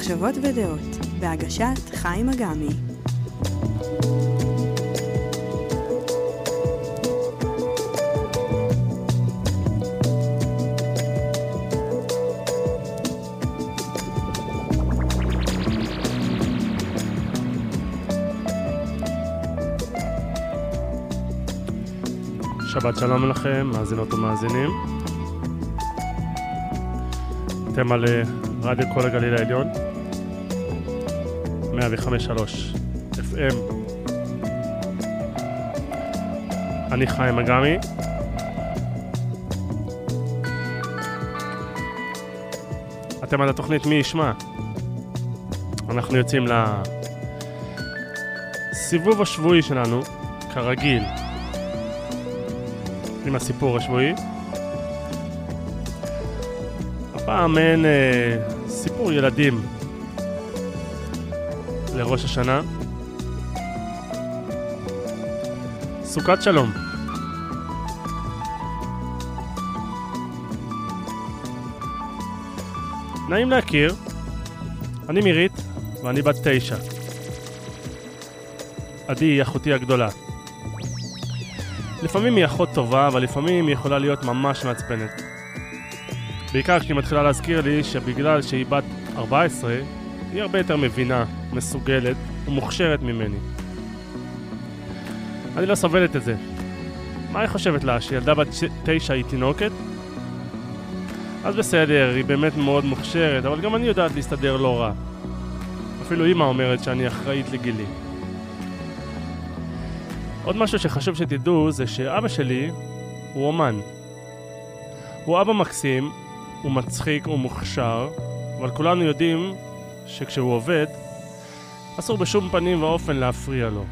מחשבות ודעות, בהגשת חיים אגמי. שבת שלום לכם, מאזינות ומאזינים. אתם על אה, רדיו כל הגליל העליון, 105.3 FM. אני חיים אגמי. אתם על התוכנית מי ישמע. אנחנו יוצאים לסיבוב השבועי שלנו, כרגיל, עם הסיפור השבועי. הפעם אין אה, סיפור ילדים לראש השנה. סוכת שלום. נעים להכיר, אני מירית ואני בת תשע. עדי היא אחותי הגדולה. לפעמים היא אחות טובה, אבל לפעמים היא יכולה להיות ממש מעצבנת. בעיקר כשהיא מתחילה להזכיר לי שבגלל שהיא בת 14, היא הרבה יותר מבינה, מסוגלת ומוכשרת ממני. אני לא סובלת את זה. מה היא חושבת לה, שילדה בת תשע היא תינוקת? אז בסדר, היא באמת מאוד מוכשרת, אבל גם אני יודעת להסתדר לא רע. אפילו אימא אומרת שאני אחראית לגילי. עוד משהו שחשוב שתדעו זה שאבא שלי הוא אומן. הוא אבא מקסים, הוא מצחיק, הוא מוכשר, אבל כולנו יודעים שכשהוא עובד, אסור בשום פנים ואופן להפריע לו.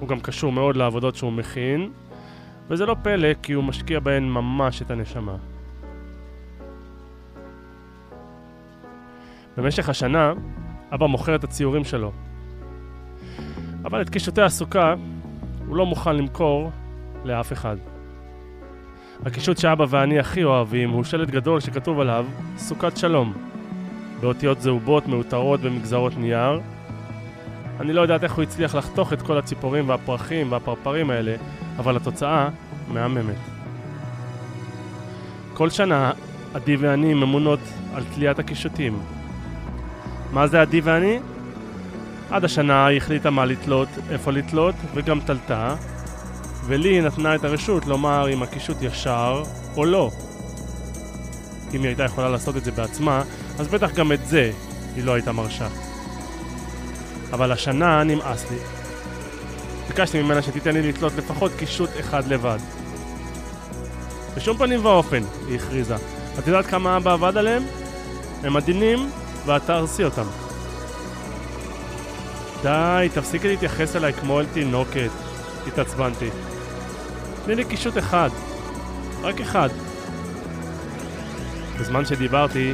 הוא גם קשור מאוד לעבודות שהוא מכין, וזה לא פלא כי הוא משקיע בהן ממש את הנשמה. במשך השנה, אבא מוכר את הציורים שלו. אבל את קישוטי הסוכה הוא לא מוכן למכור לאף אחד. הקישוט שאבא ואני הכי אוהבים הוא שלט גדול שכתוב עליו סוכת שלום, באותיות זהובות מאותרות במגזרות נייר. אני לא יודעת איך הוא הצליח לחתוך את כל הציפורים והפרחים והפרפרים האלה, אבל התוצאה מהממת. כל שנה עדי ואני ממונות על תליית הקישוטים. מה זה עדי ואני? עד השנה היא החליטה מה לתלות, איפה לתלות, וגם תלתה, ולי נתנה את הרשות לומר אם הקישוט ישר או לא. אם היא הייתה יכולה לעשות את זה בעצמה, אז בטח גם את זה היא לא הייתה מרשה. אבל השנה נמאס לי. ביקשתי ממנה שתיתן לי לתלות לפחות קישוט אחד לבד. בשום פנים ואופן, היא הכריזה. את יודעת כמה אבא עבד עליהם? הם עדינים, ואת תהרסי אותם. די, תפסיקי להתייחס אליי כמו אל תינוקת. התעצבנתי. תני לי קישוט אחד. רק אחד. בזמן שדיברתי,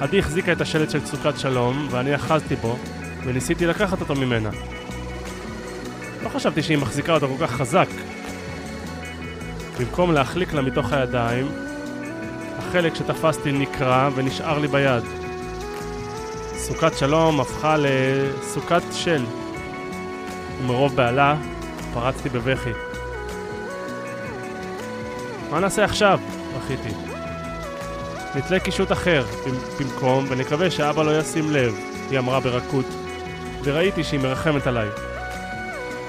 עדי החזיקה את השלט של סוכת שלום, ואני אחזתי בו, וניסיתי לקחת אותו ממנה. לא חשבתי שהיא מחזיקה אותו כל כך חזק. במקום להחליק לה מתוך הידיים, החלק שתפסתי נקרע ונשאר לי ביד. סוכת שלום הפכה לסוכת של, ומרוב בהלה פרצתי בבכי. מה נעשה עכשיו? בכיתי. נתלה קישוט אחר במקום, ונקווה שאבא לא ישים לב, היא אמרה ברכות, וראיתי שהיא מרחמת עליי.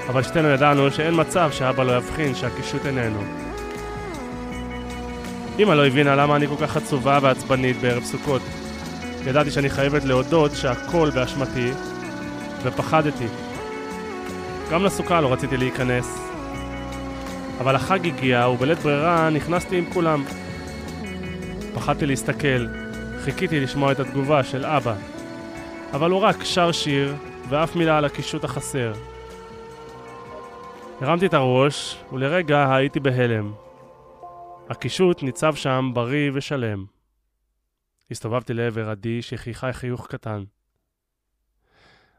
אבל שתינו ידענו שאין מצב שאבא לא יבחין שהקישוט איננו. אמא לא הבינה למה אני כל כך עצובה ועצבנית בערב סוכות. ידעתי שאני חייבת להודות שהכל באשמתי, ופחדתי. גם לסוכה לא רציתי להיכנס, אבל החג הגיע, ובלית ברירה נכנסתי עם כולם. פחדתי להסתכל, חיכיתי לשמוע את התגובה של אבא, אבל הוא רק שר שיר, ואף מילה על הקישוט החסר. הרמתי את הראש, ולרגע הייתי בהלם. הקישוט ניצב שם בריא ושלם. הסתובבתי לעבר עדי שחייכה חיוך קטן.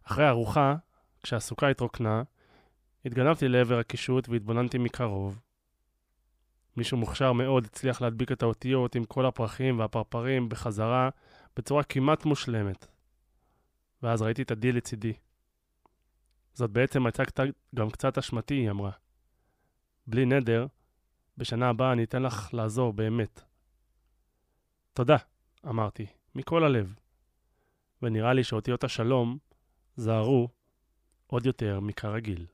אחרי הארוחה, כשהסוכה התרוקנה, התגנבתי לעבר הקישוט והתבוננתי מקרוב. מישהו מוכשר מאוד הצליח להדביק את האותיות עם כל הפרחים והפרפרים בחזרה בצורה כמעט מושלמת. ואז ראיתי את עדי לצידי. זאת בעצם הייתה גם קצת אשמתי, היא אמרה. בלי נדר, בשנה הבאה אני אתן לך לעזור באמת. תודה, אמרתי, מכל הלב. ונראה לי שאותיות השלום זהרו עוד יותר מכרגיל.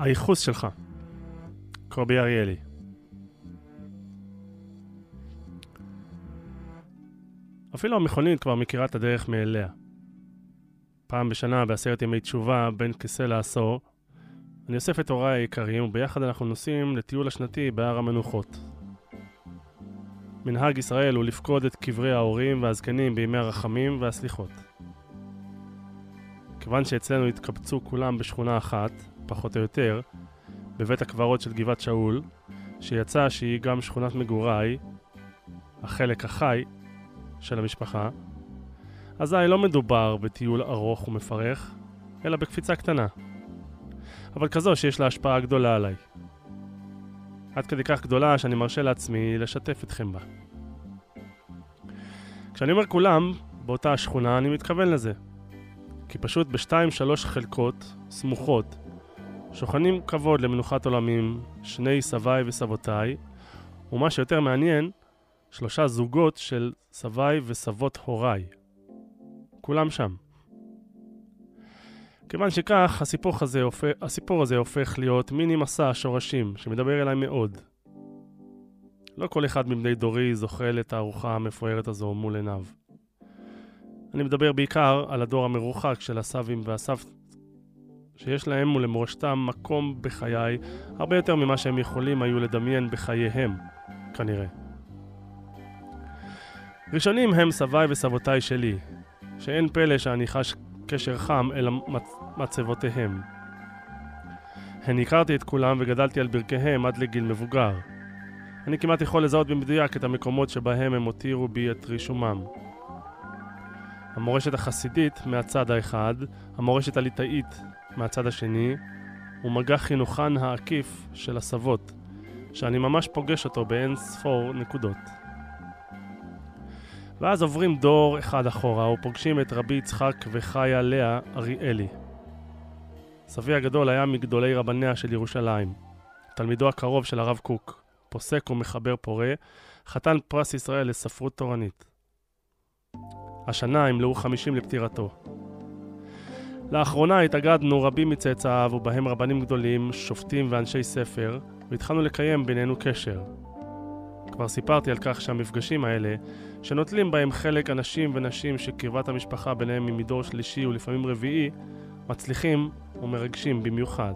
הייחוס שלך, קובי אריאלי. אפילו המכונית כבר מכירה את הדרך מאליה. פעם בשנה, בעשרת ימי תשובה, בין כיסא לעשור, אני אוסף את הוריי היקרים, וביחד אנחנו נוסעים לטיול השנתי בהר המנוחות. מנהג ישראל הוא לפקוד את קברי ההורים והזקנים בימי הרחמים והסליחות. כיוון שאצלנו התקבצו כולם בשכונה אחת, פחות או יותר, בבית הקברות של גבעת שאול, שיצא שהיא גם שכונת מגוריי, החלק החי של המשפחה, אזי לא מדובר בטיול ארוך ומפרך, אלא בקפיצה קטנה. אבל כזו שיש לה השפעה גדולה עליי. עד כדי כך גדולה שאני מרשה לעצמי לשתף אתכם בה. כשאני אומר כולם, באותה השכונה אני מתכוון לזה. כי פשוט בשתיים שלוש חלקות סמוכות שוכנים כבוד למנוחת עולמים שני סביי וסבותיי, ומה שיותר מעניין, שלושה זוגות של סביי וסבות הוריי. כולם שם. כיוון שכך, הסיפור הזה, הופך, הסיפור הזה הופך להיות מיני מסע שורשים שמדבר אליי מאוד. לא כל אחד מבני דורי זוכל את הארוחה המפוארת הזו מול עיניו. אני מדבר בעיקר על הדור המרוחק של הסבים והסבתות, שיש להם ולמורשתם מקום בחיי הרבה יותר ממה שהם יכולים היו לדמיין בחייהם, כנראה. ראשונים הם סביי וסבותיי שלי, שאין פלא שאני חש קשר חם אל מצבותיהם. הן הכרתי את כולם וגדלתי על ברכיהם עד לגיל מבוגר. אני כמעט יכול לזהות במדויק את המקומות שבהם הם הותירו בי את רישומם. המורשת החסידית מהצד האחד, המורשת הליטאית מהצד השני, ומגע חינוכן העקיף של הסבות, שאני ממש פוגש אותו באין ספור נקודות. ואז עוברים דור אחד אחורה ופוגשים את רבי יצחק וחיה לאה אריאלי. סבי הגדול היה מגדולי רבניה של ירושלים, תלמידו הקרוב של הרב קוק, פוסק ומחבר פורה, חתן פרס ישראל לספרות תורנית. השנה ימלאו חמישים לפטירתו. לאחרונה התאגדנו רבים מצאצאיו, ובהם רבנים גדולים, שופטים ואנשי ספר, והתחלנו לקיים בינינו קשר. כבר סיפרתי על כך שהמפגשים האלה, שנוטלים בהם חלק אנשים ונשים שקרבת המשפחה ביניהם היא מדור שלישי ולפעמים רביעי, מצליחים ומרגשים במיוחד.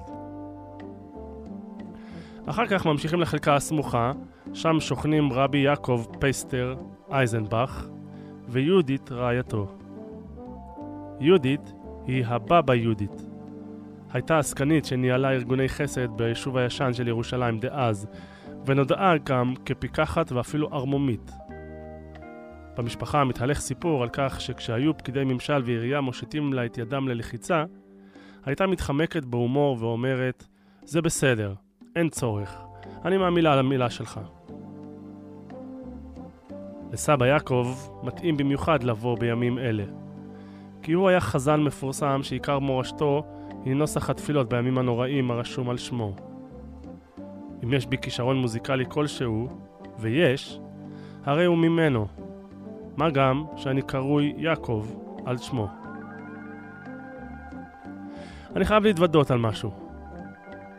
אחר כך ממשיכים לחלקה הסמוכה, שם שוכנים רבי יעקב פייסטר אייזנבך ויהודית רעייתו. יהודית היא הבבא יהודית. הייתה עסקנית שניהלה ארגוני חסד ביישוב הישן של ירושלים דאז, ונודעה גם כפיקחת ואפילו ערמומית. במשפחה מתהלך סיפור על כך שכשהיו פקידי ממשל ועירייה מושיטים לה את ידם ללחיצה, הייתה מתחמקת בהומור ואומרת, זה בסדר, אין צורך, אני מאמינה המילה שלך. לסבא יעקב מתאים במיוחד לבוא בימים אלה. כי הוא היה חזן מפורסם שעיקר מורשתו היא נוסח התפילות בימים הנוראים הרשום על שמו. אם יש בי כישרון מוזיקלי כלשהו, ויש, הרי הוא ממנו. מה גם שאני קרוי יעקב על שמו. אני חייב להתוודות על משהו.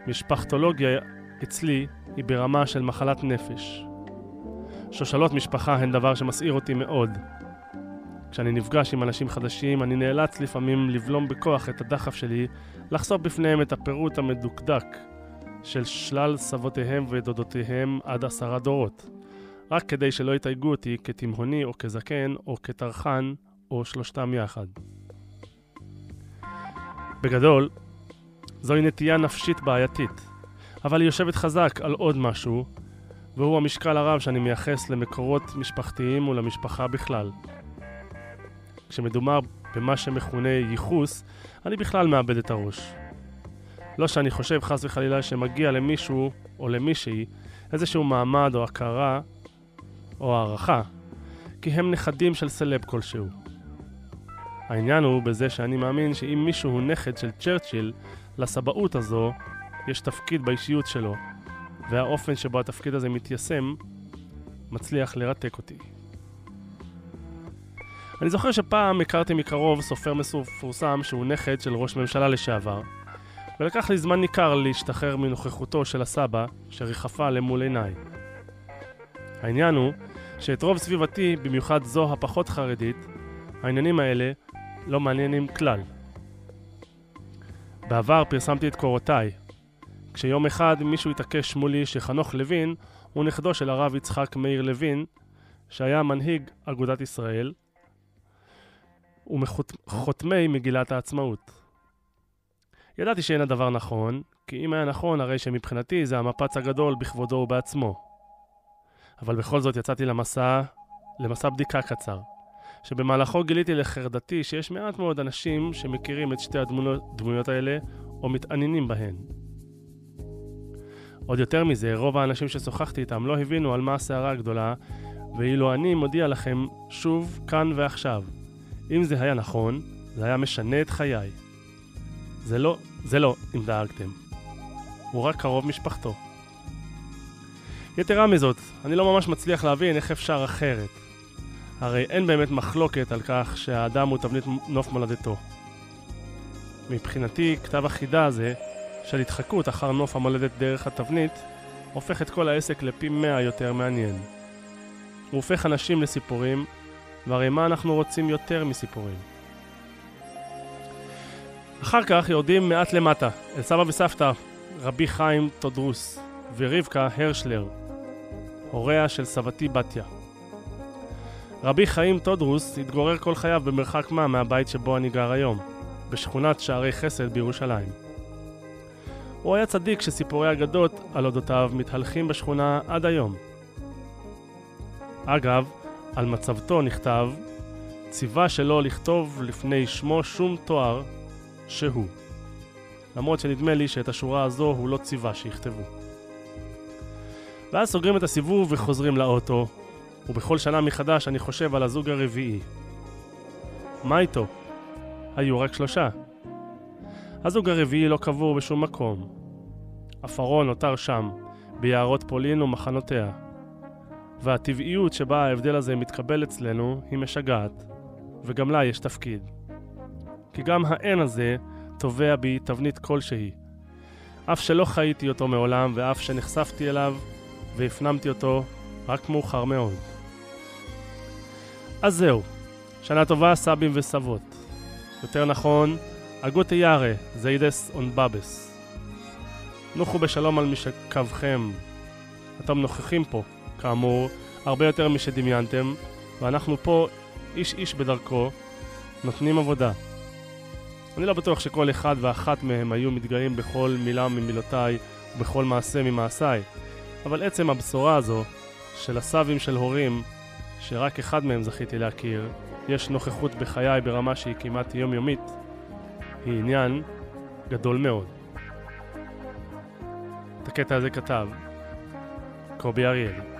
משפחתולוגיה אצלי היא ברמה של מחלת נפש. שושלות משפחה הן דבר שמסעיר אותי מאוד. כשאני נפגש עם אנשים חדשים, אני נאלץ לפעמים לבלום בכוח את הדחף שלי לחשוף בפניהם את הפירוט המדוקדק של שלל סבותיהם ודודותיהם עד עשרה דורות, רק כדי שלא יתייגו אותי כתימהוני או כזקן או כטרחן או שלושתם יחד. בגדול, זוהי נטייה נפשית בעייתית, אבל היא יושבת חזק על עוד משהו, והוא המשקל הרב שאני מייחס למקורות משפחתיים ולמשפחה בכלל. כשמדובר במה שמכונה ייחוס, אני בכלל מאבד את הראש. לא שאני חושב חס וחלילה שמגיע למישהו או למישהי איזשהו מעמד או הכרה או הערכה, כי הם נכדים של סלב כלשהו. העניין הוא בזה שאני מאמין שאם מישהו הוא נכד של צ'רצ'יל, לסבאות הזו יש תפקיד באישיות שלו, והאופן שבו התפקיד הזה מתיישם מצליח לרתק אותי. אני זוכר שפעם הכרתי מקרוב סופר מפורסם שהוא נכד של ראש ממשלה לשעבר, ולקח לי זמן ניכר להשתחרר מנוכחותו של הסבא, שריחפה למול עיניי. העניין הוא שאת רוב סביבתי, במיוחד זו הפחות חרדית, העניינים האלה לא מעניינים כלל. בעבר פרסמתי את קורותיי, כשיום אחד מישהו התעקש מולי שחנוך לוין הוא נכדו של הרב יצחק מאיר לוין, שהיה מנהיג אגודת ישראל, ומחותמי מגילת העצמאות. ידעתי שאין הדבר נכון, כי אם היה נכון, הרי שמבחינתי זה המפץ הגדול בכבודו ובעצמו. אבל בכל זאת יצאתי למסע, למסע בדיקה קצר, שבמהלכו גיליתי לחרדתי שיש מעט מאוד אנשים שמכירים את שתי הדמויות האלה או מתעניינים בהן. עוד יותר מזה, רוב האנשים ששוחחתי איתם לא הבינו על מה הסערה הגדולה, ואילו אני מודיע לכם שוב, כאן ועכשיו, אם זה היה נכון, זה היה משנה את חיי. זה לא, זה לא, אם דאגתם. הוא רק קרוב משפחתו. יתרה מזאת, אני לא ממש מצליח להבין איך אפשר אחרת. הרי אין באמת מחלוקת על כך שהאדם הוא תבנית נוף מולדתו. מבחינתי, כתב החידה הזה, של התחקות אחר נוף המולדת דרך התבנית, הופך את כל העסק לפי מאה יותר מעניין. הוא הופך אנשים לסיפורים, והרי מה אנחנו רוצים יותר מסיפורים? אחר כך יורדים מעט למטה, אל סבא וסבתא, רבי חיים טודרוס ורבקה הרשלר, הוריה של סבתי בתיה. רבי חיים טודרוס התגורר כל חייו במרחק מה מהבית שבו אני גר היום, בשכונת שערי חסד בירושלים. הוא היה צדיק שסיפורי אגדות על אודותיו מתהלכים בשכונה עד היום. אגב, על מצבתו נכתב, ציווה שלא לכתוב לפני שמו שום תואר שהוא. למרות שנדמה לי שאת השורה הזו הוא לא ציווה שיכתבו. ואז סוגרים את הסיבוב וחוזרים לאוטו, ובכל שנה מחדש אני חושב על הזוג הרביעי. מה איתו? היו רק שלושה. הזוג הרביעי לא קבור בשום מקום. עפרון נותר שם, ביערות פולין ומחנותיה. והטבעיות שבה ההבדל הזה מתקבל אצלנו היא משגעת, וגם לה יש תפקיד. כי גם האין הזה תובע בי תבנית כלשהי. אף שלא חייתי אותו מעולם, ואף שנחשפתי אליו והפנמתי אותו רק מאוחר מאוד. אז זהו, שנה טובה סבים וסבות. יותר נכון, אגוטה יארה, זיידס אונבאבס. נוחו בשלום על משכבכם. אתם נוכחים פה, כאמור, הרבה יותר משדמיינתם, ואנחנו פה, איש איש בדרכו, נותנים עבודה. אני לא בטוח שכל אחד ואחת מהם היו מתגאים בכל מילה ממילותיי ובכל מעשה ממעשיי, אבל עצם הבשורה הזו של הסבים של הורים, שרק אחד מהם זכיתי להכיר, יש נוכחות בחיי ברמה שהיא כמעט יומיומית, היא עניין גדול מאוד. את הקטע הזה כתב קובי אריאלי.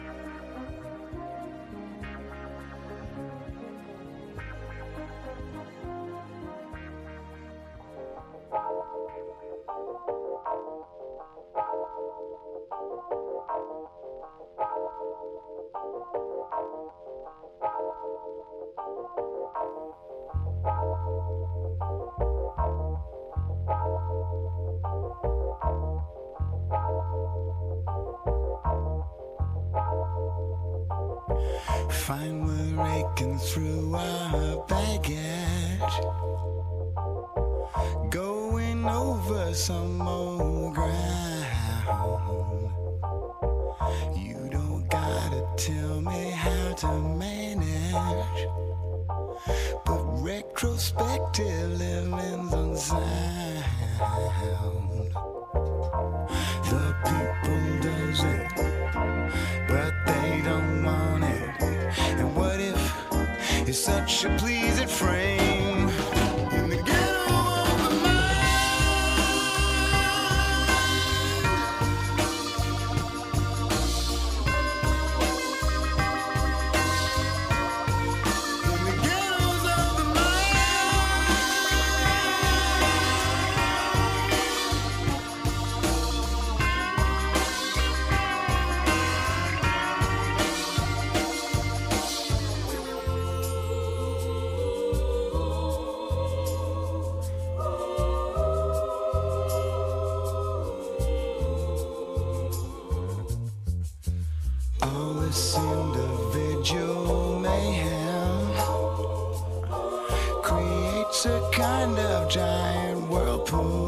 This individual mayhem creates a kind of giant whirlpool.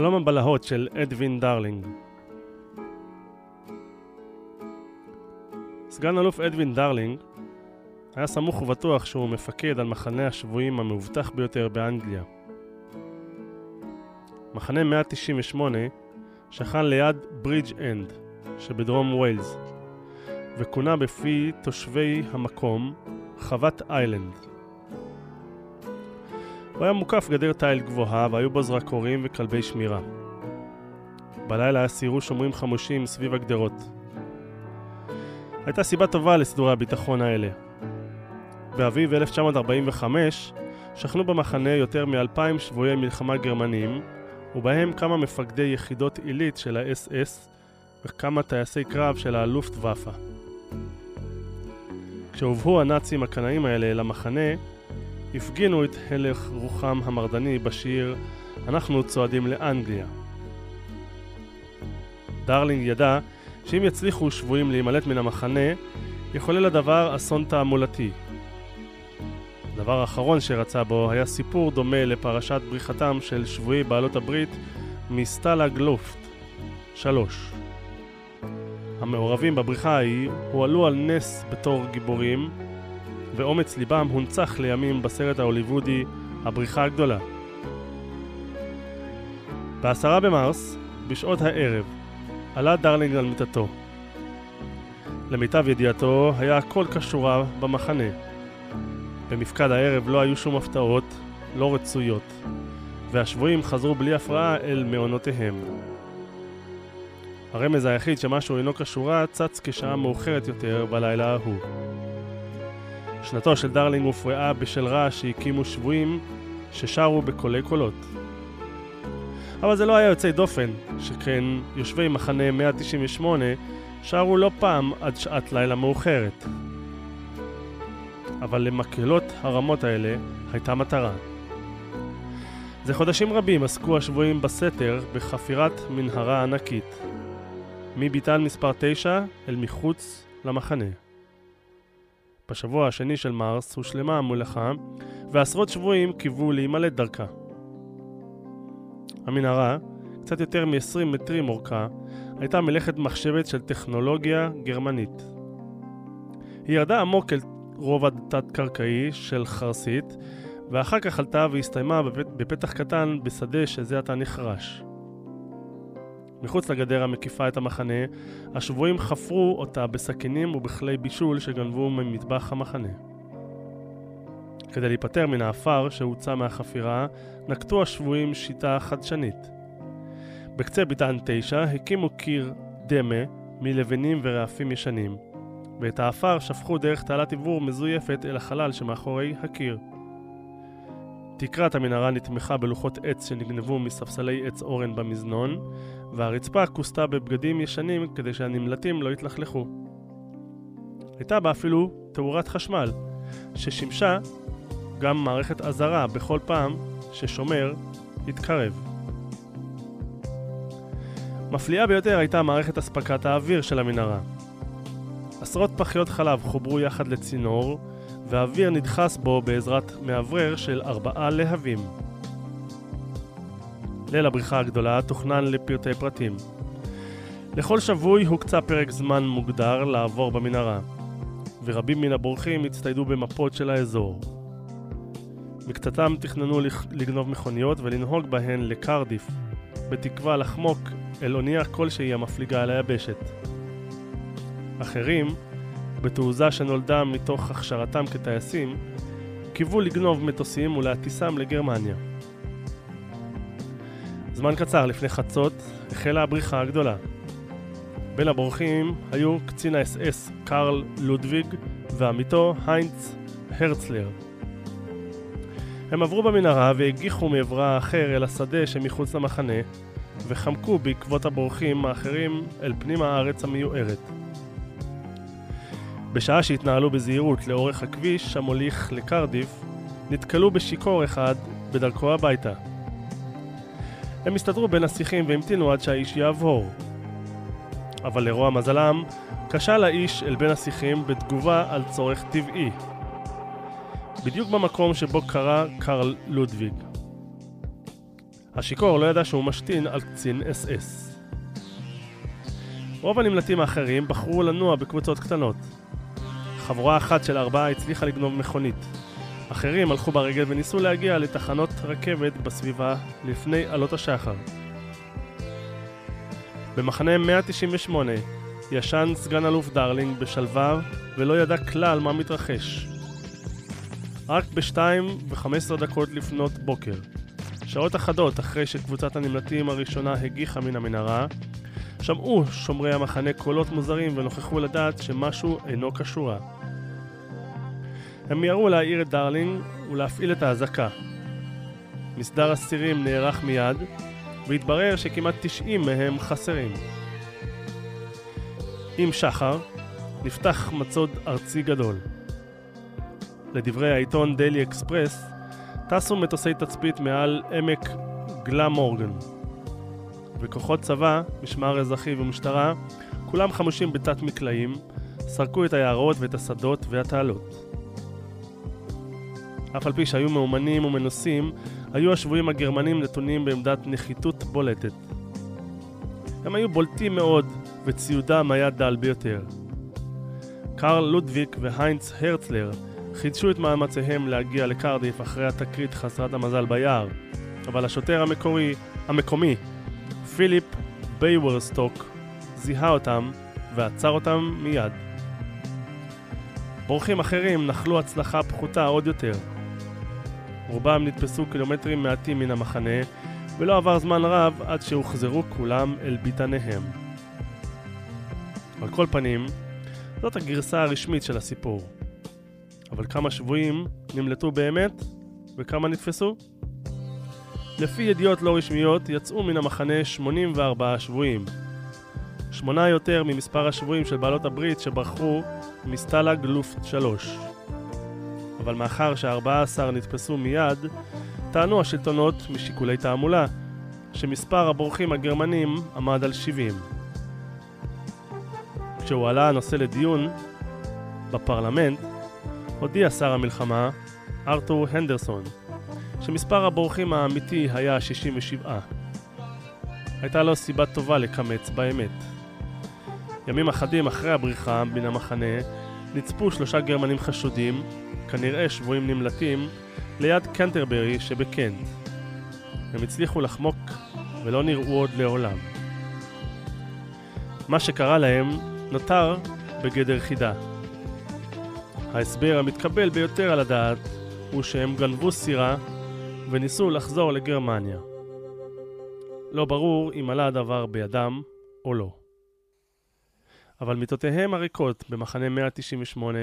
חלום הבלהות של אדווין דרלינג סגן אלוף אדווין דרלינג היה סמוך ובטוח שהוא מפקד על מחנה השבויים המאובטח ביותר באנגליה. מחנה 198 שכן ליד ברידג' אנד שבדרום ויילס וכונה בפי תושבי המקום חוות איילנד. הוא היה מוקף גדר תיל גבוהה והיו בו זרקורים וכלבי שמירה. בלילה סיירו שומרים חמושים סביב הגדרות. הייתה סיבה טובה לסידורי הביטחון האלה. באביב 1945 שכנו במחנה יותר מאלפיים שבויי מלחמה גרמנים, ובהם כמה מפקדי יחידות עילית של האס-אס וכמה טייסי קרב של הלופטוואפה. כשהובאו הנאצים הקנאים האלה למחנה, הפגינו את הלך רוחם המרדני בשיר "אנחנו צועדים לאנגליה". דרלינג ידע שאם יצליחו שבויים להימלט מן המחנה, יחולל הדבר אסון תעמולתי. הדבר האחרון שרצה בו היה סיפור דומה לפרשת בריחתם של שבויי בעלות הברית מסטלאג לופט 3. המעורבים בבריחה ההיא הועלו על נס בתור גיבורים, ואומץ ליבם הונצח לימים בסרט ההוליוודי הבריחה הגדולה. בעשרה במרס, בשעות הערב, עלה דרלינג על מיטתו. למיטב ידיעתו, היה הכל כשורה במחנה. במפקד הערב לא היו שום הפתעות, לא רצויות, והשבויים חזרו בלי הפרעה אל מעונותיהם. הרמז היחיד שמשהו אינו כשורה צץ כשעה מאוחרת יותר בלילה ההוא. שנתו של דרלינג הופרעה בשל רעש שהקימו שבויים ששרו בקולי קולות. אבל זה לא היה יוצא דופן, שכן יושבי מחנה 198 שרו לא פעם עד שעת לילה מאוחרת. אבל למקהלות הרמות האלה הייתה מטרה. זה חודשים רבים עסקו השבויים בסתר בחפירת מנהרה ענקית. מביתן מספר 9 אל מחוץ למחנה. בשבוע השני של מרס הושלמה המולאכה, ועשרות שבויים קיוו להימלט דרכה. המנהרה, קצת יותר מ-20 מטרים אורכה, הייתה מלאכת מחשבת של טכנולוגיה גרמנית. היא ירדה עמוק אל רובע תת-קרקעי של חרסית, ואחר כך עלתה והסתיימה בפת... בפתח קטן בשדה שזה עתה נחרש. מחוץ לגדר המקיפה את המחנה, השבויים חפרו אותה בסכינים ובכלי בישול שגנבו ממטבח המחנה. כדי להיפטר מן האפר שהוצא מהחפירה, נקטו השבויים שיטה חדשנית. בקצה ביתן 9 הקימו קיר דמה מלבנים ורעפים ישנים, ואת האפר שפכו דרך תעלת עיבור מזויפת אל החלל שמאחורי הקיר. תקרת המנהרה נתמכה בלוחות עץ שנגנבו מספסלי עץ אורן במזנון, והרצפה כוסתה בבגדים ישנים כדי שהנמלטים לא יתלכלכו. הייתה בה אפילו תאורת חשמל, ששימשה גם מערכת אזהרה בכל פעם ששומר התקרב. מפליאה ביותר הייתה מערכת אספקת האוויר של המנהרה. עשרות פחיות חלב חוברו יחד לצינור, והאוויר נדחס בו בעזרת מאוורר של ארבעה להבים. ליל הבריחה הגדולה תוכנן לפרטי פרטים. לכל שבוי הוקצה פרק זמן מוגדר לעבור במנהרה, ורבים מן הבורחים הצטיידו במפות של האזור. מקצתם תכננו לגנוב מכוניות ולנהוג בהן לקרדיף, בתקווה לחמוק אל אונייה כלשהי המפליגה על היבשת. אחרים, בתעוזה שנולדה מתוך הכשרתם כטייסים, קיוו לגנוב מטוסים ולהטיסם לגרמניה. זמן קצר לפני חצות החלה הבריחה הגדולה. בין הבורחים היו קצין האס-אס קרל לודוויג ועמיתו היינץ הרצלר. הם עברו במנהרה והגיחו מעברה האחר אל השדה שמחוץ למחנה, וחמקו בעקבות הבורחים האחרים אל פנים הארץ המיוערת. בשעה שהתנהלו בזהירות לאורך הכביש המוליך לקרדיף, נתקלו בשיכור אחד בדרכו הביתה. הם הסתתרו בין השיחים והמתינו עד שהאיש יעבור. אבל לרוע מזלם, כשל האיש אל בין השיחים בתגובה על צורך טבעי. בדיוק במקום שבו קרא קרל לודוויג. השיכור לא ידע שהוא משתין על קצין אס-אס. רוב הנמלטים האחרים בחרו לנוע בקבוצות קטנות. חבורה אחת של ארבעה הצליחה לגנוב מכונית. אחרים הלכו ברגל וניסו להגיע לתחנות רכבת בסביבה לפני עלות השחר. במחנה 198 ישן סגן אלוף דרלינג בשלווה ולא ידע כלל מה מתרחש. רק ב-2 ו-15 דקות לפנות בוקר, שעות אחדות אחרי שקבוצת הנמלטים הראשונה הגיחה מן המנהרה, שמעו שומרי המחנה קולות מוזרים ונוכחו לדעת שמשהו אינו כשורה. הם מיהרו להעיר את דרלינג ולהפעיל את האזעקה. מסדר אסירים נערך מיד, והתברר שכמעט 90 מהם חסרים. עם שחר, נפתח מצוד ארצי גדול. לדברי העיתון דיילי אקספרס, טסו מטוסי תצפית מעל עמק גלמורגן. וכוחות צבא, משמר אזרחי ומשטרה, כולם חמושים בתת מקלעים, סרקו את היערות ואת השדות והתעלות. אף על פי שהיו מאומנים ומנוסים, היו השבויים הגרמנים נתונים בעמדת נחיתות בולטת. הם היו בולטים מאוד, וציודם היה דל ביותר. קרל לודוויק והיינץ הרצלר חידשו את מאמציהם להגיע לקרדיף אחרי התקרית חסרת המזל ביער, אבל השוטר המקורי, המקומי, פיליפ בייוורסטוק, זיהה אותם ועצר אותם מיד. בורחים אחרים נחלו הצלחה פחותה עוד יותר. רובם נתפסו קילומטרים מעטים מן המחנה, ולא עבר זמן רב עד שהוחזרו כולם אל ביתניהם. על כל פנים, זאת הגרסה הרשמית של הסיפור. אבל כמה שבויים נמלטו באמת, וכמה נתפסו? לפי ידיעות לא רשמיות, יצאו מן המחנה 84 שבויים. שמונה יותר ממספר השבויים של בעלות הברית שברחו מסטלג לופט 3. אבל מאחר ש-14 נתפסו מיד, טענו השלטונות משיקולי תעמולה שמספר הבורחים הגרמנים עמד על 70. כשהועלה הנושא לדיון בפרלמנט, הודיע שר המלחמה, ארתור הנדרסון, שמספר הבורחים האמיתי היה 67. הייתה לו סיבה טובה לקמץ באמת. ימים אחדים אחרי הבריחה מן המחנה, נצפו שלושה גרמנים חשודים, כנראה שבויים נמלטים, ליד קנטרברי שבקנט. הם הצליחו לחמוק ולא נראו עוד לעולם. מה שקרה להם נותר בגדר חידה. ההסבר המתקבל ביותר על הדעת הוא שהם גנבו סירה וניסו לחזור לגרמניה. לא ברור אם עלה הדבר בידם או לא. אבל מיטותיהם הריקות במחנה 198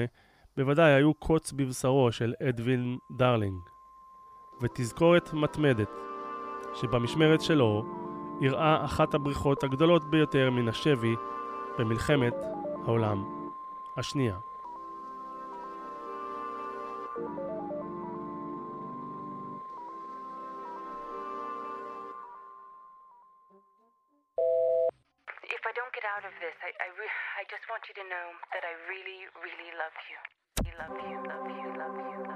בוודאי היו קוץ בבשרו של אדווין דרלינג. ותזכורת מתמדת, שבמשמרת שלו אירעה אחת הבריחות הגדולות ביותר מן השבי במלחמת העולם השנייה. want you to know that I really, really love you. Love you, love you, love you.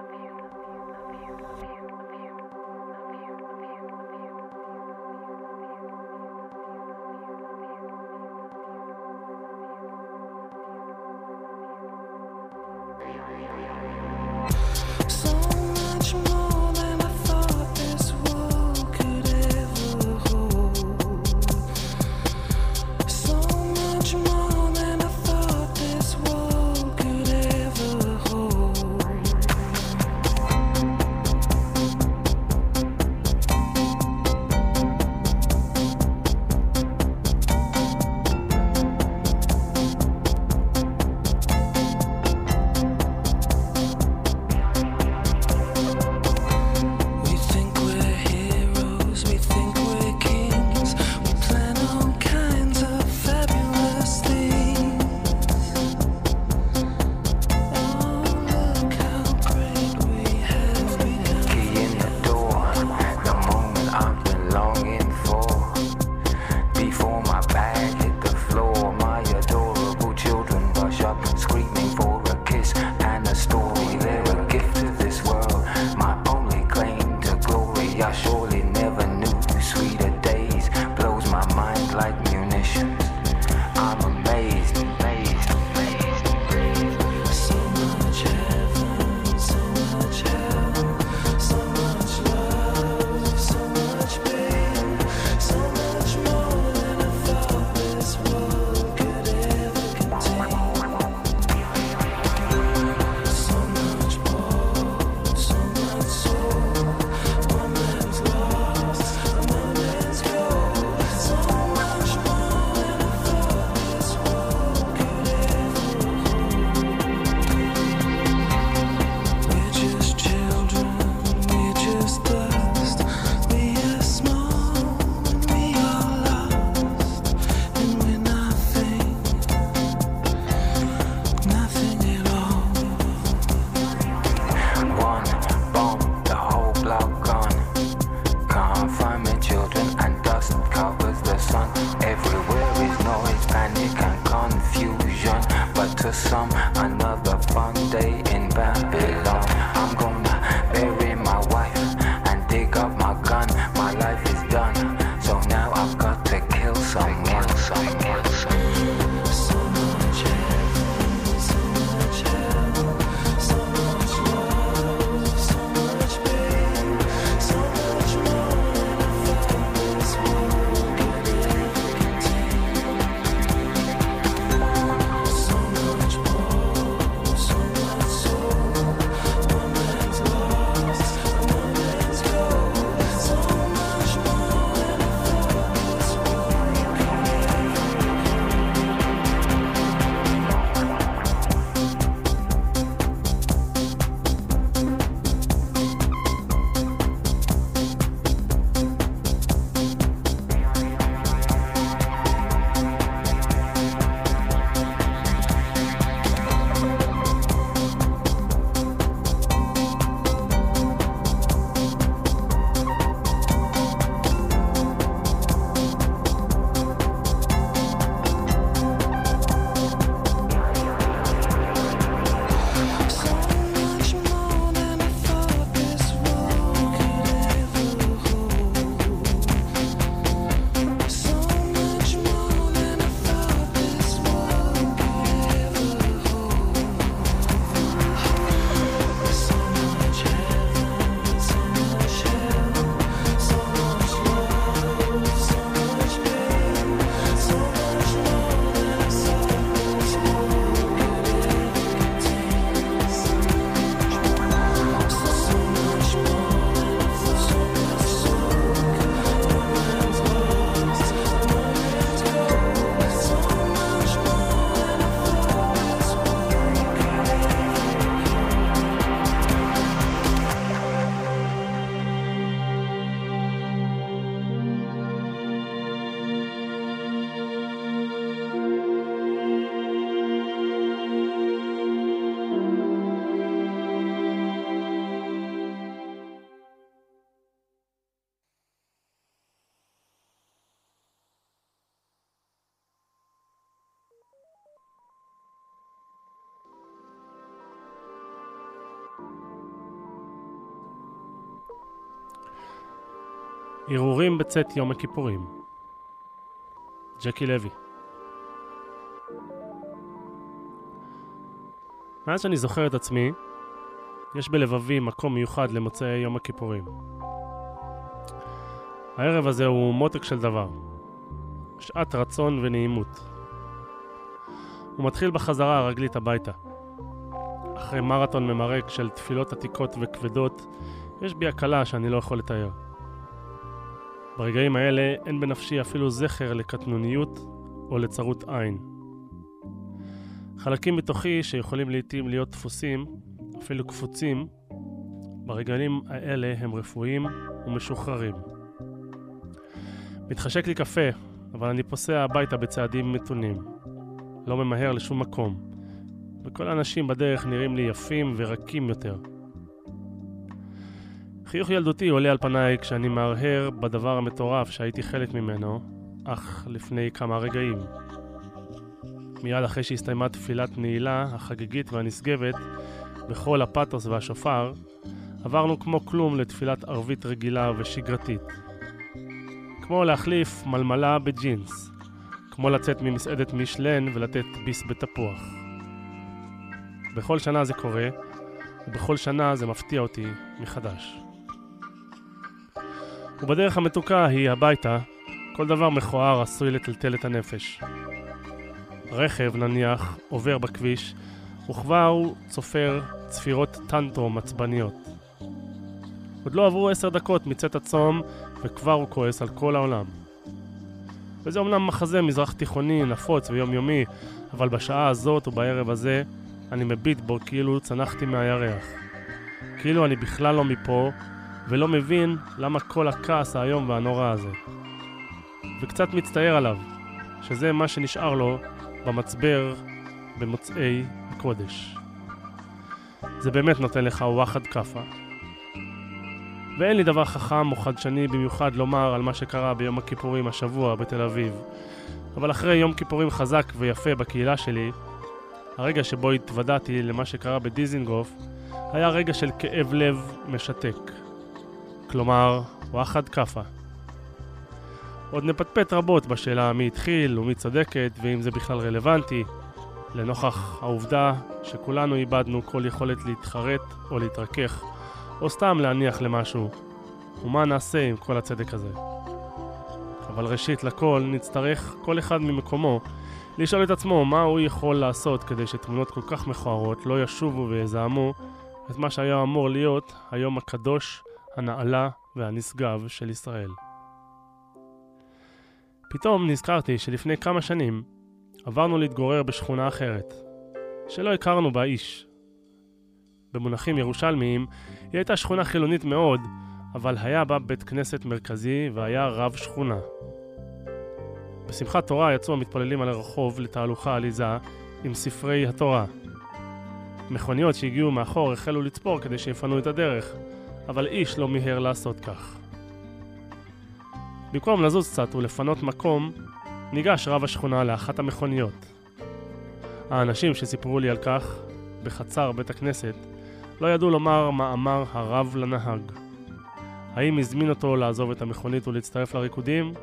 הרהורים בצאת יום הכיפורים. ג'קי לוי. מאז שאני זוכר את עצמי, יש בלבבי מקום מיוחד למוצאי יום הכיפורים. הערב הזה הוא מותק של דבר. שעת רצון ונעימות. הוא מתחיל בחזרה הרגלית הביתה. אחרי מרתון ממרק של תפילות עתיקות וכבדות, יש בי הקלה שאני לא יכול לתאר. ברגעים האלה אין בנפשי אפילו זכר לקטנוניות או לצרות עין. חלקים בתוכי שיכולים לעיתים להיות דפוסים, אפילו קפוצים, ברגעים האלה הם רפואיים ומשוחררים. מתחשק לי קפה, אבל אני פוסע הביתה בצעדים מתונים. לא ממהר לשום מקום, וכל האנשים בדרך נראים לי יפים ורקים יותר. חיוך ילדותי עולה על פניי כשאני מהרהר בדבר המטורף שהייתי חלק ממנו, אך לפני כמה רגעים. מיד אחרי שהסתיימה תפילת נעילה החגיגית והנשגבת, בכל הפתוס והשופר, עברנו כמו כלום לתפילת ערבית רגילה ושגרתית. כמו להחליף מלמלה בג'ינס, כמו לצאת ממסעדת מישלן ולתת ביס בתפוח. בכל שנה זה קורה, ובכל שנה זה מפתיע אותי מחדש. ובדרך המתוקה היא הביתה, כל דבר מכוער עשוי לטלטל את הנפש. רכב, נניח, עובר בכביש, וכבר הוא צופר צפירות טנטרום עצבניות. עוד לא עברו עשר דקות מצאת הצום, וכבר הוא כועס על כל העולם. וזה אומנם מחזה מזרח תיכוני, נפוץ ויומיומי, אבל בשעה הזאת ובערב הזה, אני מביט בו כאילו צנחתי מהירח. כאילו אני בכלל לא מפה, ולא מבין למה כל הכעס האיום והנורא הזה. וקצת מצטער עליו, שזה מה שנשאר לו במצבר במוצאי הקודש. זה באמת נותן לך וואחד כאפה. ואין לי דבר חכם או חדשני במיוחד לומר על מה שקרה ביום הכיפורים השבוע בתל אביב. אבל אחרי יום כיפורים חזק ויפה בקהילה שלי, הרגע שבו התוודעתי למה שקרה בדיזינגוף, היה רגע של כאב לב משתק. כלומר, וואחד כאפה. עוד נפטפט רבות בשאלה מי התחיל ומי צודקת ואם זה בכלל רלוונטי, לנוכח העובדה שכולנו איבדנו כל יכולת להתחרט או להתרכך, או סתם להניח למשהו. ומה נעשה עם כל הצדק הזה? אבל ראשית לכל, נצטרך כל אחד ממקומו לשאול את עצמו מה הוא יכול לעשות כדי שתמונות כל כך מכוערות לא ישובו ויזהמו את מה שהיה אמור להיות היום הקדוש, הנעלה והנשגב של ישראל. פתאום נזכרתי שלפני כמה שנים עברנו להתגורר בשכונה אחרת, שלא הכרנו בה איש. במונחים ירושלמיים, היא הייתה שכונה חילונית מאוד, אבל היה בה בית כנסת מרכזי והיה רב שכונה. בשמחת תורה יצאו המתפללים על הרחוב לתהלוכה עליזה עם ספרי התורה. מכוניות שהגיעו מאחור החלו לצפור כדי שיפנו את הדרך, אבל איש לא מיהר לעשות כך. במקום לזוז קצת ולפנות מקום, ניגש רב השכונה לאחת המכוניות. האנשים שסיפרו לי על כך, בחצר בית הכנסת, לא ידעו לומר מה אמר הרב לנהג. האם הזמין אותו לעזוב את המכונית ולהצטרף לריקודים,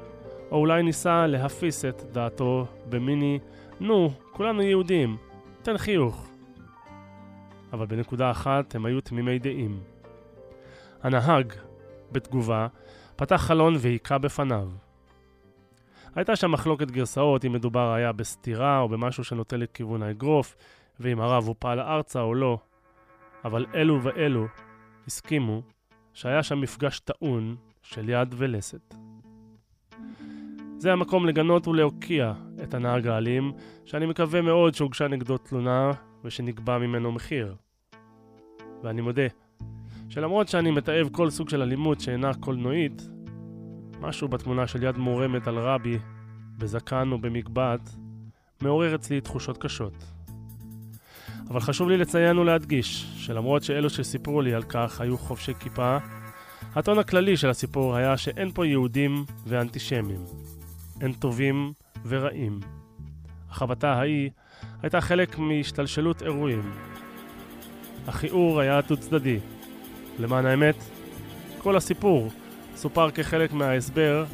או אולי ניסה להפיס את דעתו במיני נו, כולנו יהודים, תן חיוך. אבל בנקודה אחת הם היו תמימי דעים. הנהג, בתגובה, פתח חלון והיכה בפניו. הייתה שם מחלוקת גרסאות אם מדובר היה בסתירה או במשהו שנוטה לכיוון האגרוף, ואם הרב הופל ארצה או לא, אבל אלו ואלו הסכימו שהיה שם מפגש טעון של יד ולסת. זה המקום לגנות ולהוקיע את הנהג האלים, שאני מקווה מאוד שהוגשה נגדו תלונה ושנקבע ממנו מחיר. ואני מודה, שלמרות שאני מתעב כל סוג של אלימות שאינה קולנועית, משהו בתמונה של יד מורמת על רבי, בזקן או במגבעת, מעורר אצלי תחושות קשות. אבל חשוב לי לציין ולהדגיש, שלמרות שאלו שסיפרו לי על כך היו חובשי כיפה, הטון הכללי של הסיפור היה שאין פה יהודים ואנטישמים. אין טובים ורעים. החבטה ההיא הייתה חלק מהשתלשלות אירועים. הכיעור היה דו צדדי. למען האמת, כל הסיפור סופר כחלק מההסבר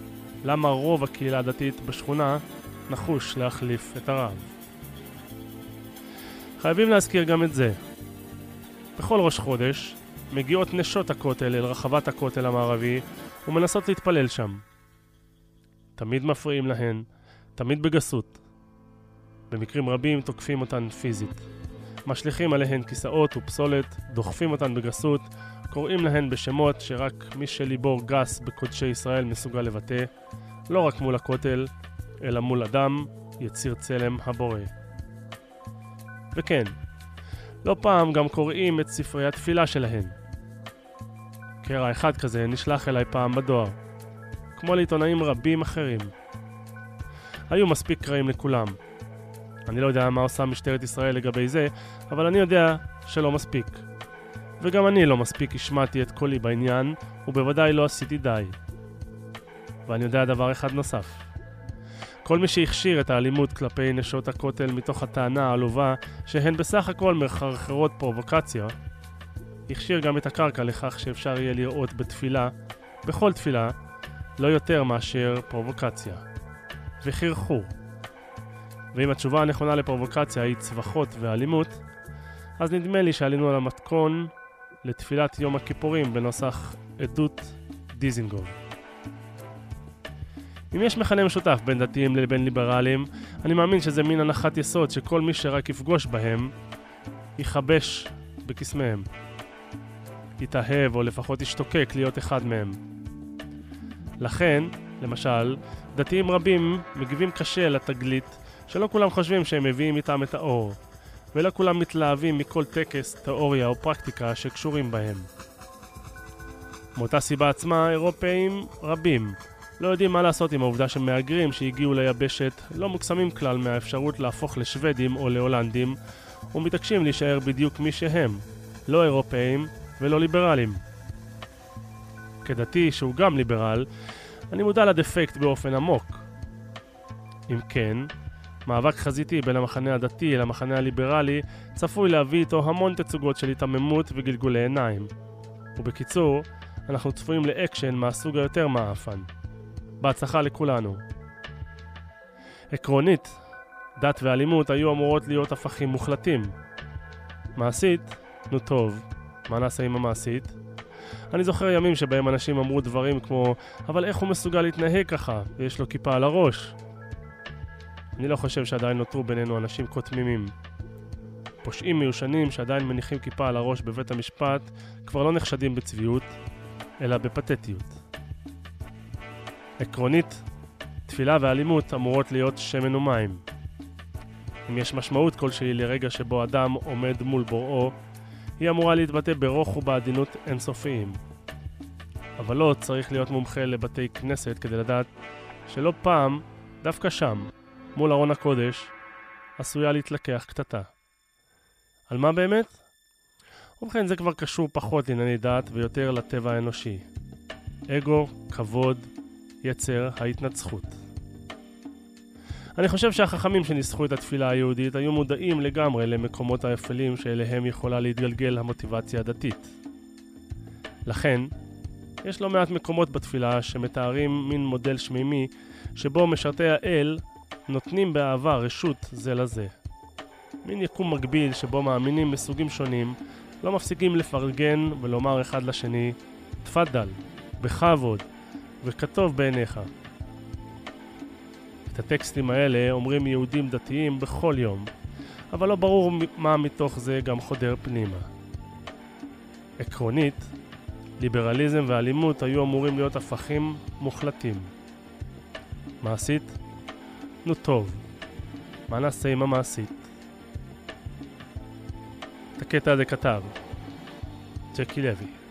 למה רוב הקהילה הדתית בשכונה נחוש להחליף את הרב. חייבים להזכיר גם את זה. בכל ראש חודש מגיעות נשות הכותל אל רחבת הכותל המערבי ומנסות להתפלל שם. תמיד מפריעים להן, תמיד בגסות. במקרים רבים תוקפים אותן פיזית. משליכים עליהן כיסאות ופסולת, דוחפים אותן בגסות, קוראים להן בשמות שרק מי שליבו גס בקודשי ישראל מסוגל לבטא, לא רק מול הכותל, אלא מול אדם, יציר צלם הבורא. וכן, לא פעם גם קוראים את ספרי התפילה שלהן. קרע אחד כזה נשלח אליי פעם בדואר, כמו לעיתונאים רבים אחרים. היו מספיק קרעים לכולם. אני לא יודע מה עושה משטרת ישראל לגבי זה, אבל אני יודע שלא מספיק. וגם אני לא מספיק השמעתי את קולי בעניין, ובוודאי לא עשיתי די. ואני יודע דבר אחד נוסף. כל מי שהכשיר את האלימות כלפי נשות הכותל מתוך הטענה העלובה שהן בסך הכל מחרחרות פרובוקציה, הכשיר גם את הקרקע לכך שאפשר יהיה לראות בתפילה, בכל תפילה, לא יותר מאשר פרובוקציה. וחייכו. ואם התשובה הנכונה לפרובוקציה היא צווחות ואלימות, אז נדמה לי שעלינו על המתכון לתפילת יום הכיפורים בנוסח עדות דיזינגוף. אם יש מכנה משותף בין דתיים לבין ליברלים, אני מאמין שזה מין הנחת יסוד שכל מי שרק יפגוש בהם, יכבש בקסמיהם. יתאהב או לפחות ישתוקק להיות אחד מהם. לכן, למשל, דתיים רבים מגיבים קשה לתגלית שלא כולם חושבים שהם מביאים איתם את האור, ולא כולם מתלהבים מכל טקס, תיאוריה או פרקטיקה שקשורים בהם. מאותה סיבה עצמה, אירופאים רבים לא יודעים מה לעשות עם העובדה שמהגרים שהגיעו ליבשת לא מוקסמים כלל מהאפשרות להפוך לשוודים או להולנדים, ומתעקשים להישאר בדיוק מי שהם, לא אירופאים ולא ליברלים. כדתי שהוא גם ליברל, אני מודע לדפקט באופן עמוק. אם כן, מאבק חזיתי בין המחנה הדתי למחנה הליברלי צפוי להביא איתו המון תצוגות של היתממות וגלגולי עיניים. ובקיצור, אנחנו צפויים לאקשן מהסוג היותר מעפן. בהצלחה לכולנו. עקרונית, דת ואלימות היו אמורות להיות הפכים מוחלטים. מעשית, נו טוב, מה נעשה עם המעשית? אני זוכר ימים שבהם אנשים אמרו דברים כמו אבל איך הוא מסוגל להתנהג ככה, ויש לו כיפה על הראש? אני לא חושב שעדיין נותרו בינינו אנשים כה תמימים. פושעים מיושנים שעדיין מניחים כיפה על הראש בבית המשפט כבר לא נחשדים בצביעות, אלא בפתטיות. עקרונית, תפילה ואלימות אמורות להיות שמן ומים. אם יש משמעות כלשהי לרגע שבו אדם עומד מול בוראו, היא אמורה להתבטא ברוך ובעדינות אינסופיים. אבל לא צריך להיות מומחה לבתי כנסת כדי לדעת שלא פעם, דווקא שם, מול ארון הקודש, עשויה להתלקח קטטה. על מה באמת? ובכן זה כבר קשור פחות לענייני דת ויותר לטבע האנושי. אגו, כבוד, יצר ההתנצחות. אני חושב שהחכמים שניסחו את התפילה היהודית היו מודעים לגמרי למקומות האפלים שאליהם יכולה להתגלגל המוטיבציה הדתית. לכן, יש לא מעט מקומות בתפילה שמתארים מין מודל שמימי שבו משרתי האל נותנים באהבה רשות זה לזה. מין יקום מקביל שבו מאמינים מסוגים שונים לא מפסיקים לפרגן ולומר אחד לשני תפאדל, בכבוד, וכתוב בעיניך. את הטקסטים האלה אומרים יהודים דתיים בכל יום, אבל לא ברור מה מתוך זה גם חודר פנימה. עקרונית, ליברליזם ואלימות היו אמורים להיות הפכים מוחלטים. מעשית? נו טוב, מה נעשה עם המעשית? את הקטע הזה כתב ג'קי לוי.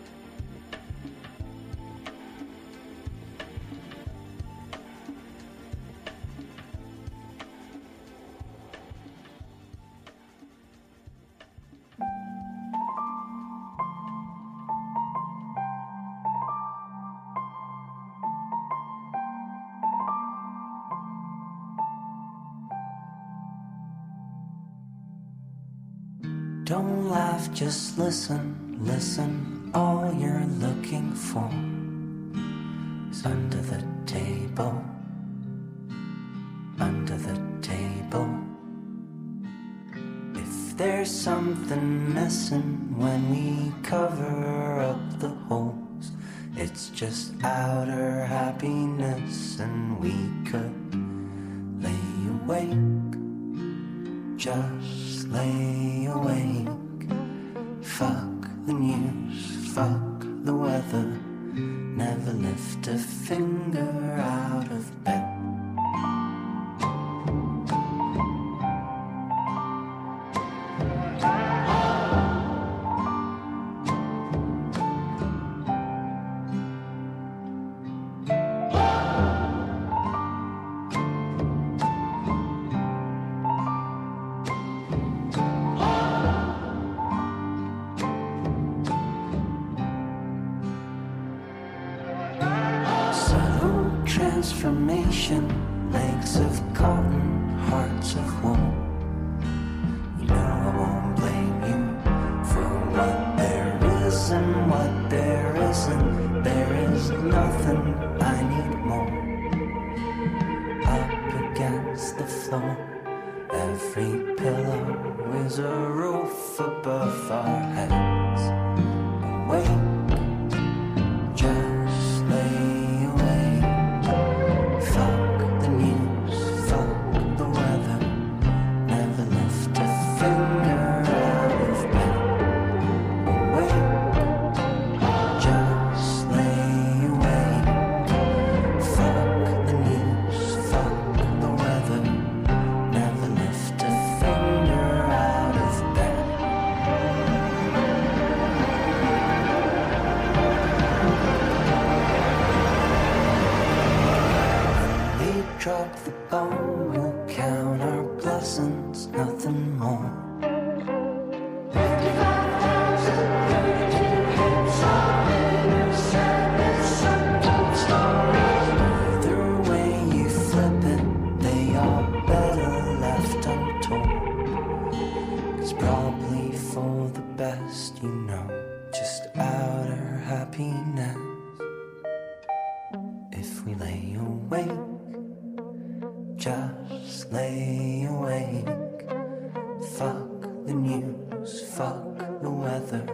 the news, fuck the weather,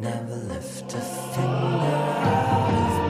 never lift a finger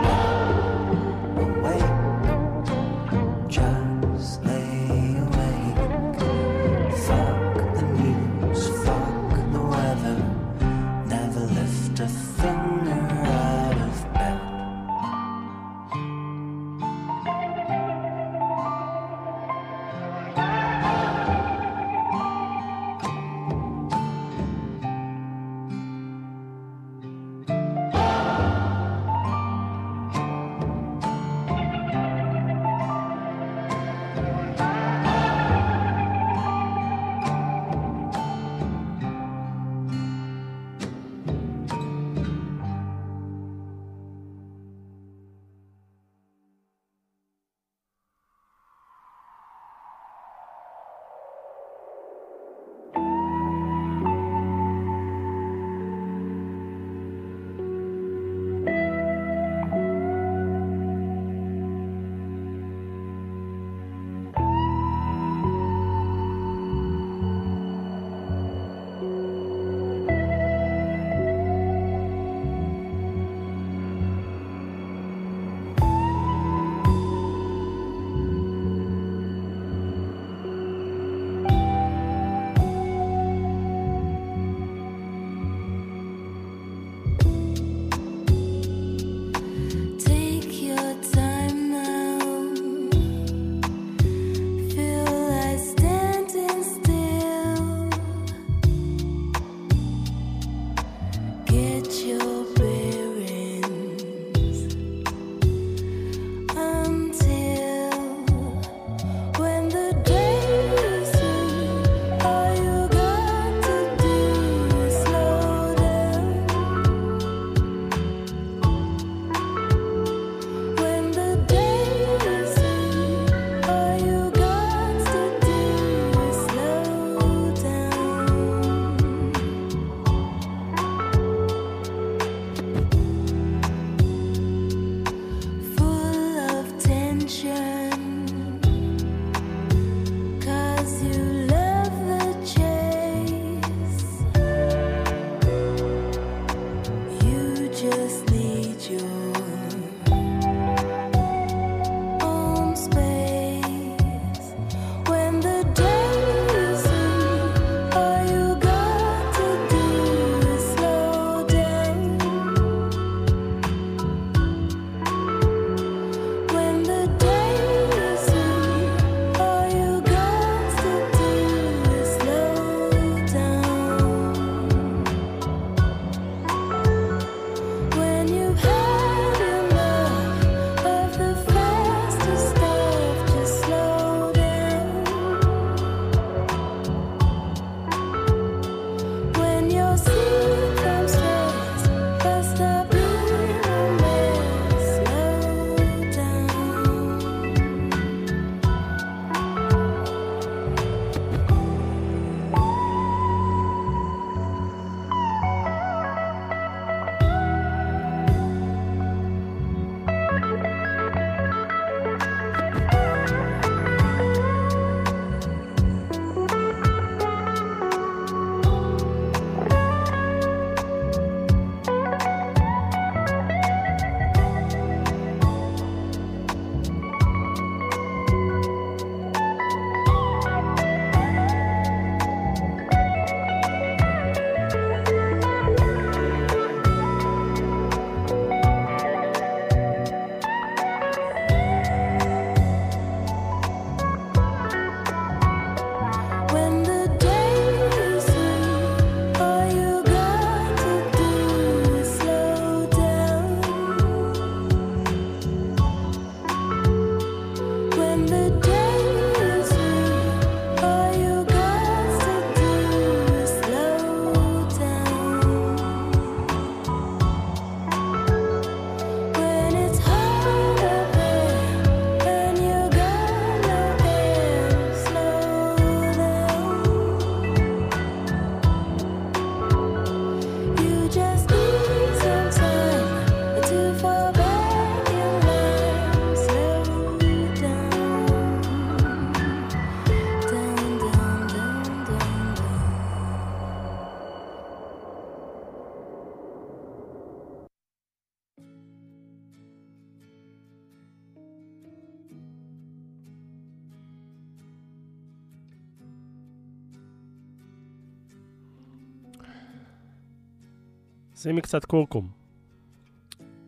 שימי קצת קורקום.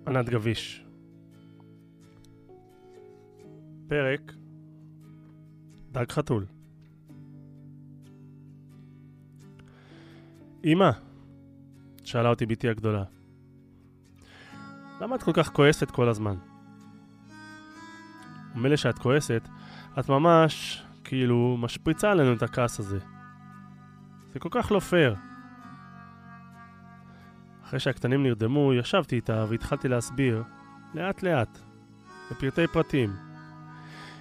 ענת גביש. פרק דג חתול. אמא, שאלה אותי בתי הגדולה, למה את כל כך כועסת כל הזמן? מילא שאת כועסת, את ממש, כאילו, משפריצה עלינו את הכעס הזה. זה כל כך לא פייר. אחרי שהקטנים נרדמו, ישבתי איתה והתחלתי להסביר, לאט לאט, לפרטי פרטים.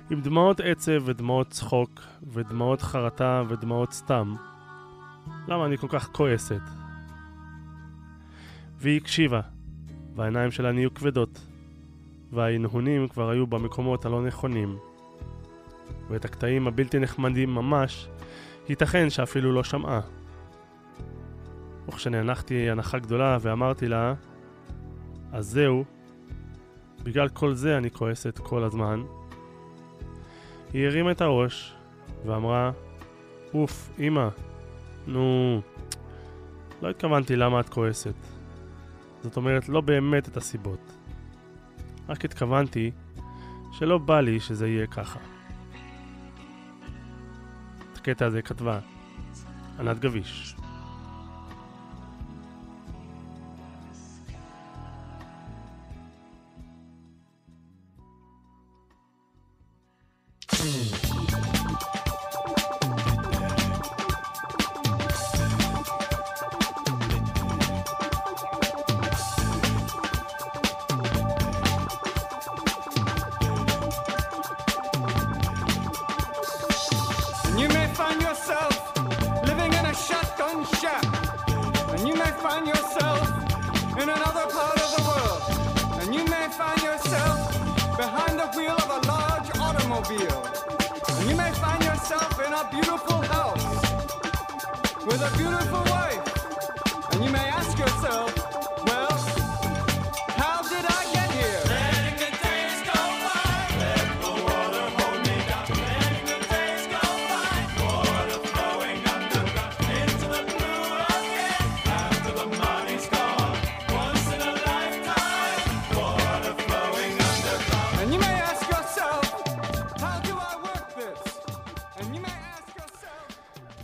עם דמעות עצב ודמעות צחוק, ודמעות חרטה ודמעות סתם. למה אני כל כך כועסת? והיא הקשיבה, והעיניים שלה נהיו כבדות, וההנהונים כבר היו במקומות הלא נכונים. ואת הקטעים הבלתי נחמדים ממש, ייתכן שאפילו לא שמעה. וכשנאנחתי הנחה גדולה ואמרתי לה, אז זהו, בגלל כל זה אני כועסת כל הזמן, היא הרימה את הראש ואמרה, אוף, אמא, נו, לא התכוונתי למה את כועסת. זאת אומרת, לא באמת את הסיבות. רק התכוונתי שלא בא לי שזה יהיה ככה. את הקטע הזה כתבה ענת גביש.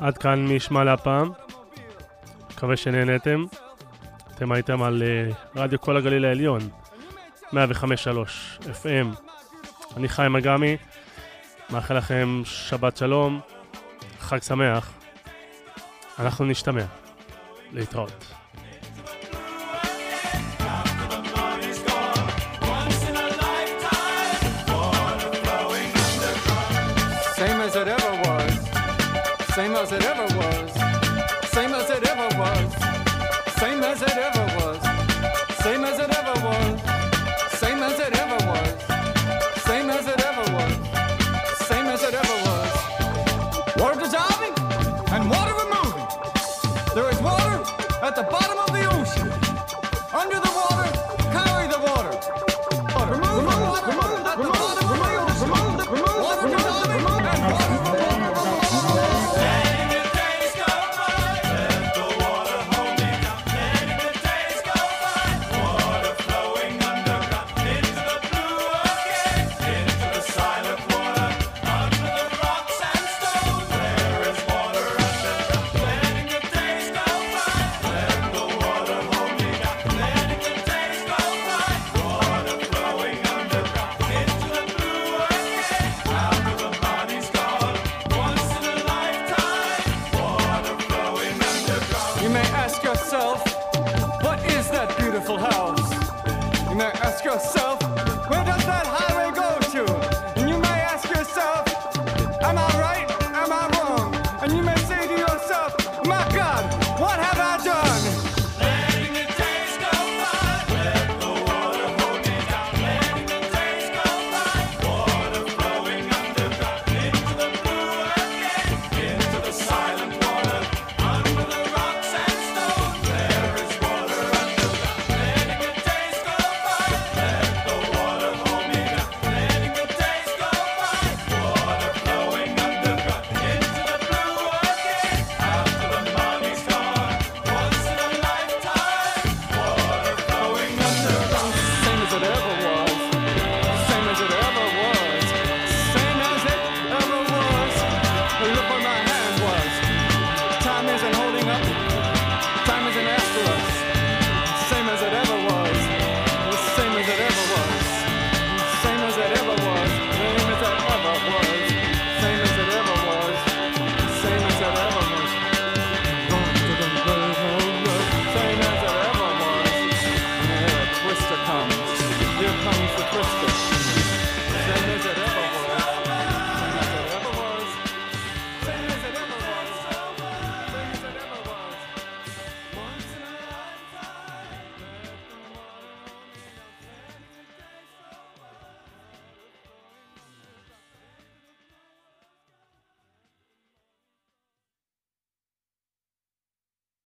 עד כאן מי ישמע להפעם, מקווה שנהנתם. אתם הייתם על אה, רדיו כל הגליל העליון, 105.3 FM. אני חיים אגמי, מאחל לכם שבת שלום, חג שמח. אנחנו נשתמע. להתראות. Same as it ever was. Same as it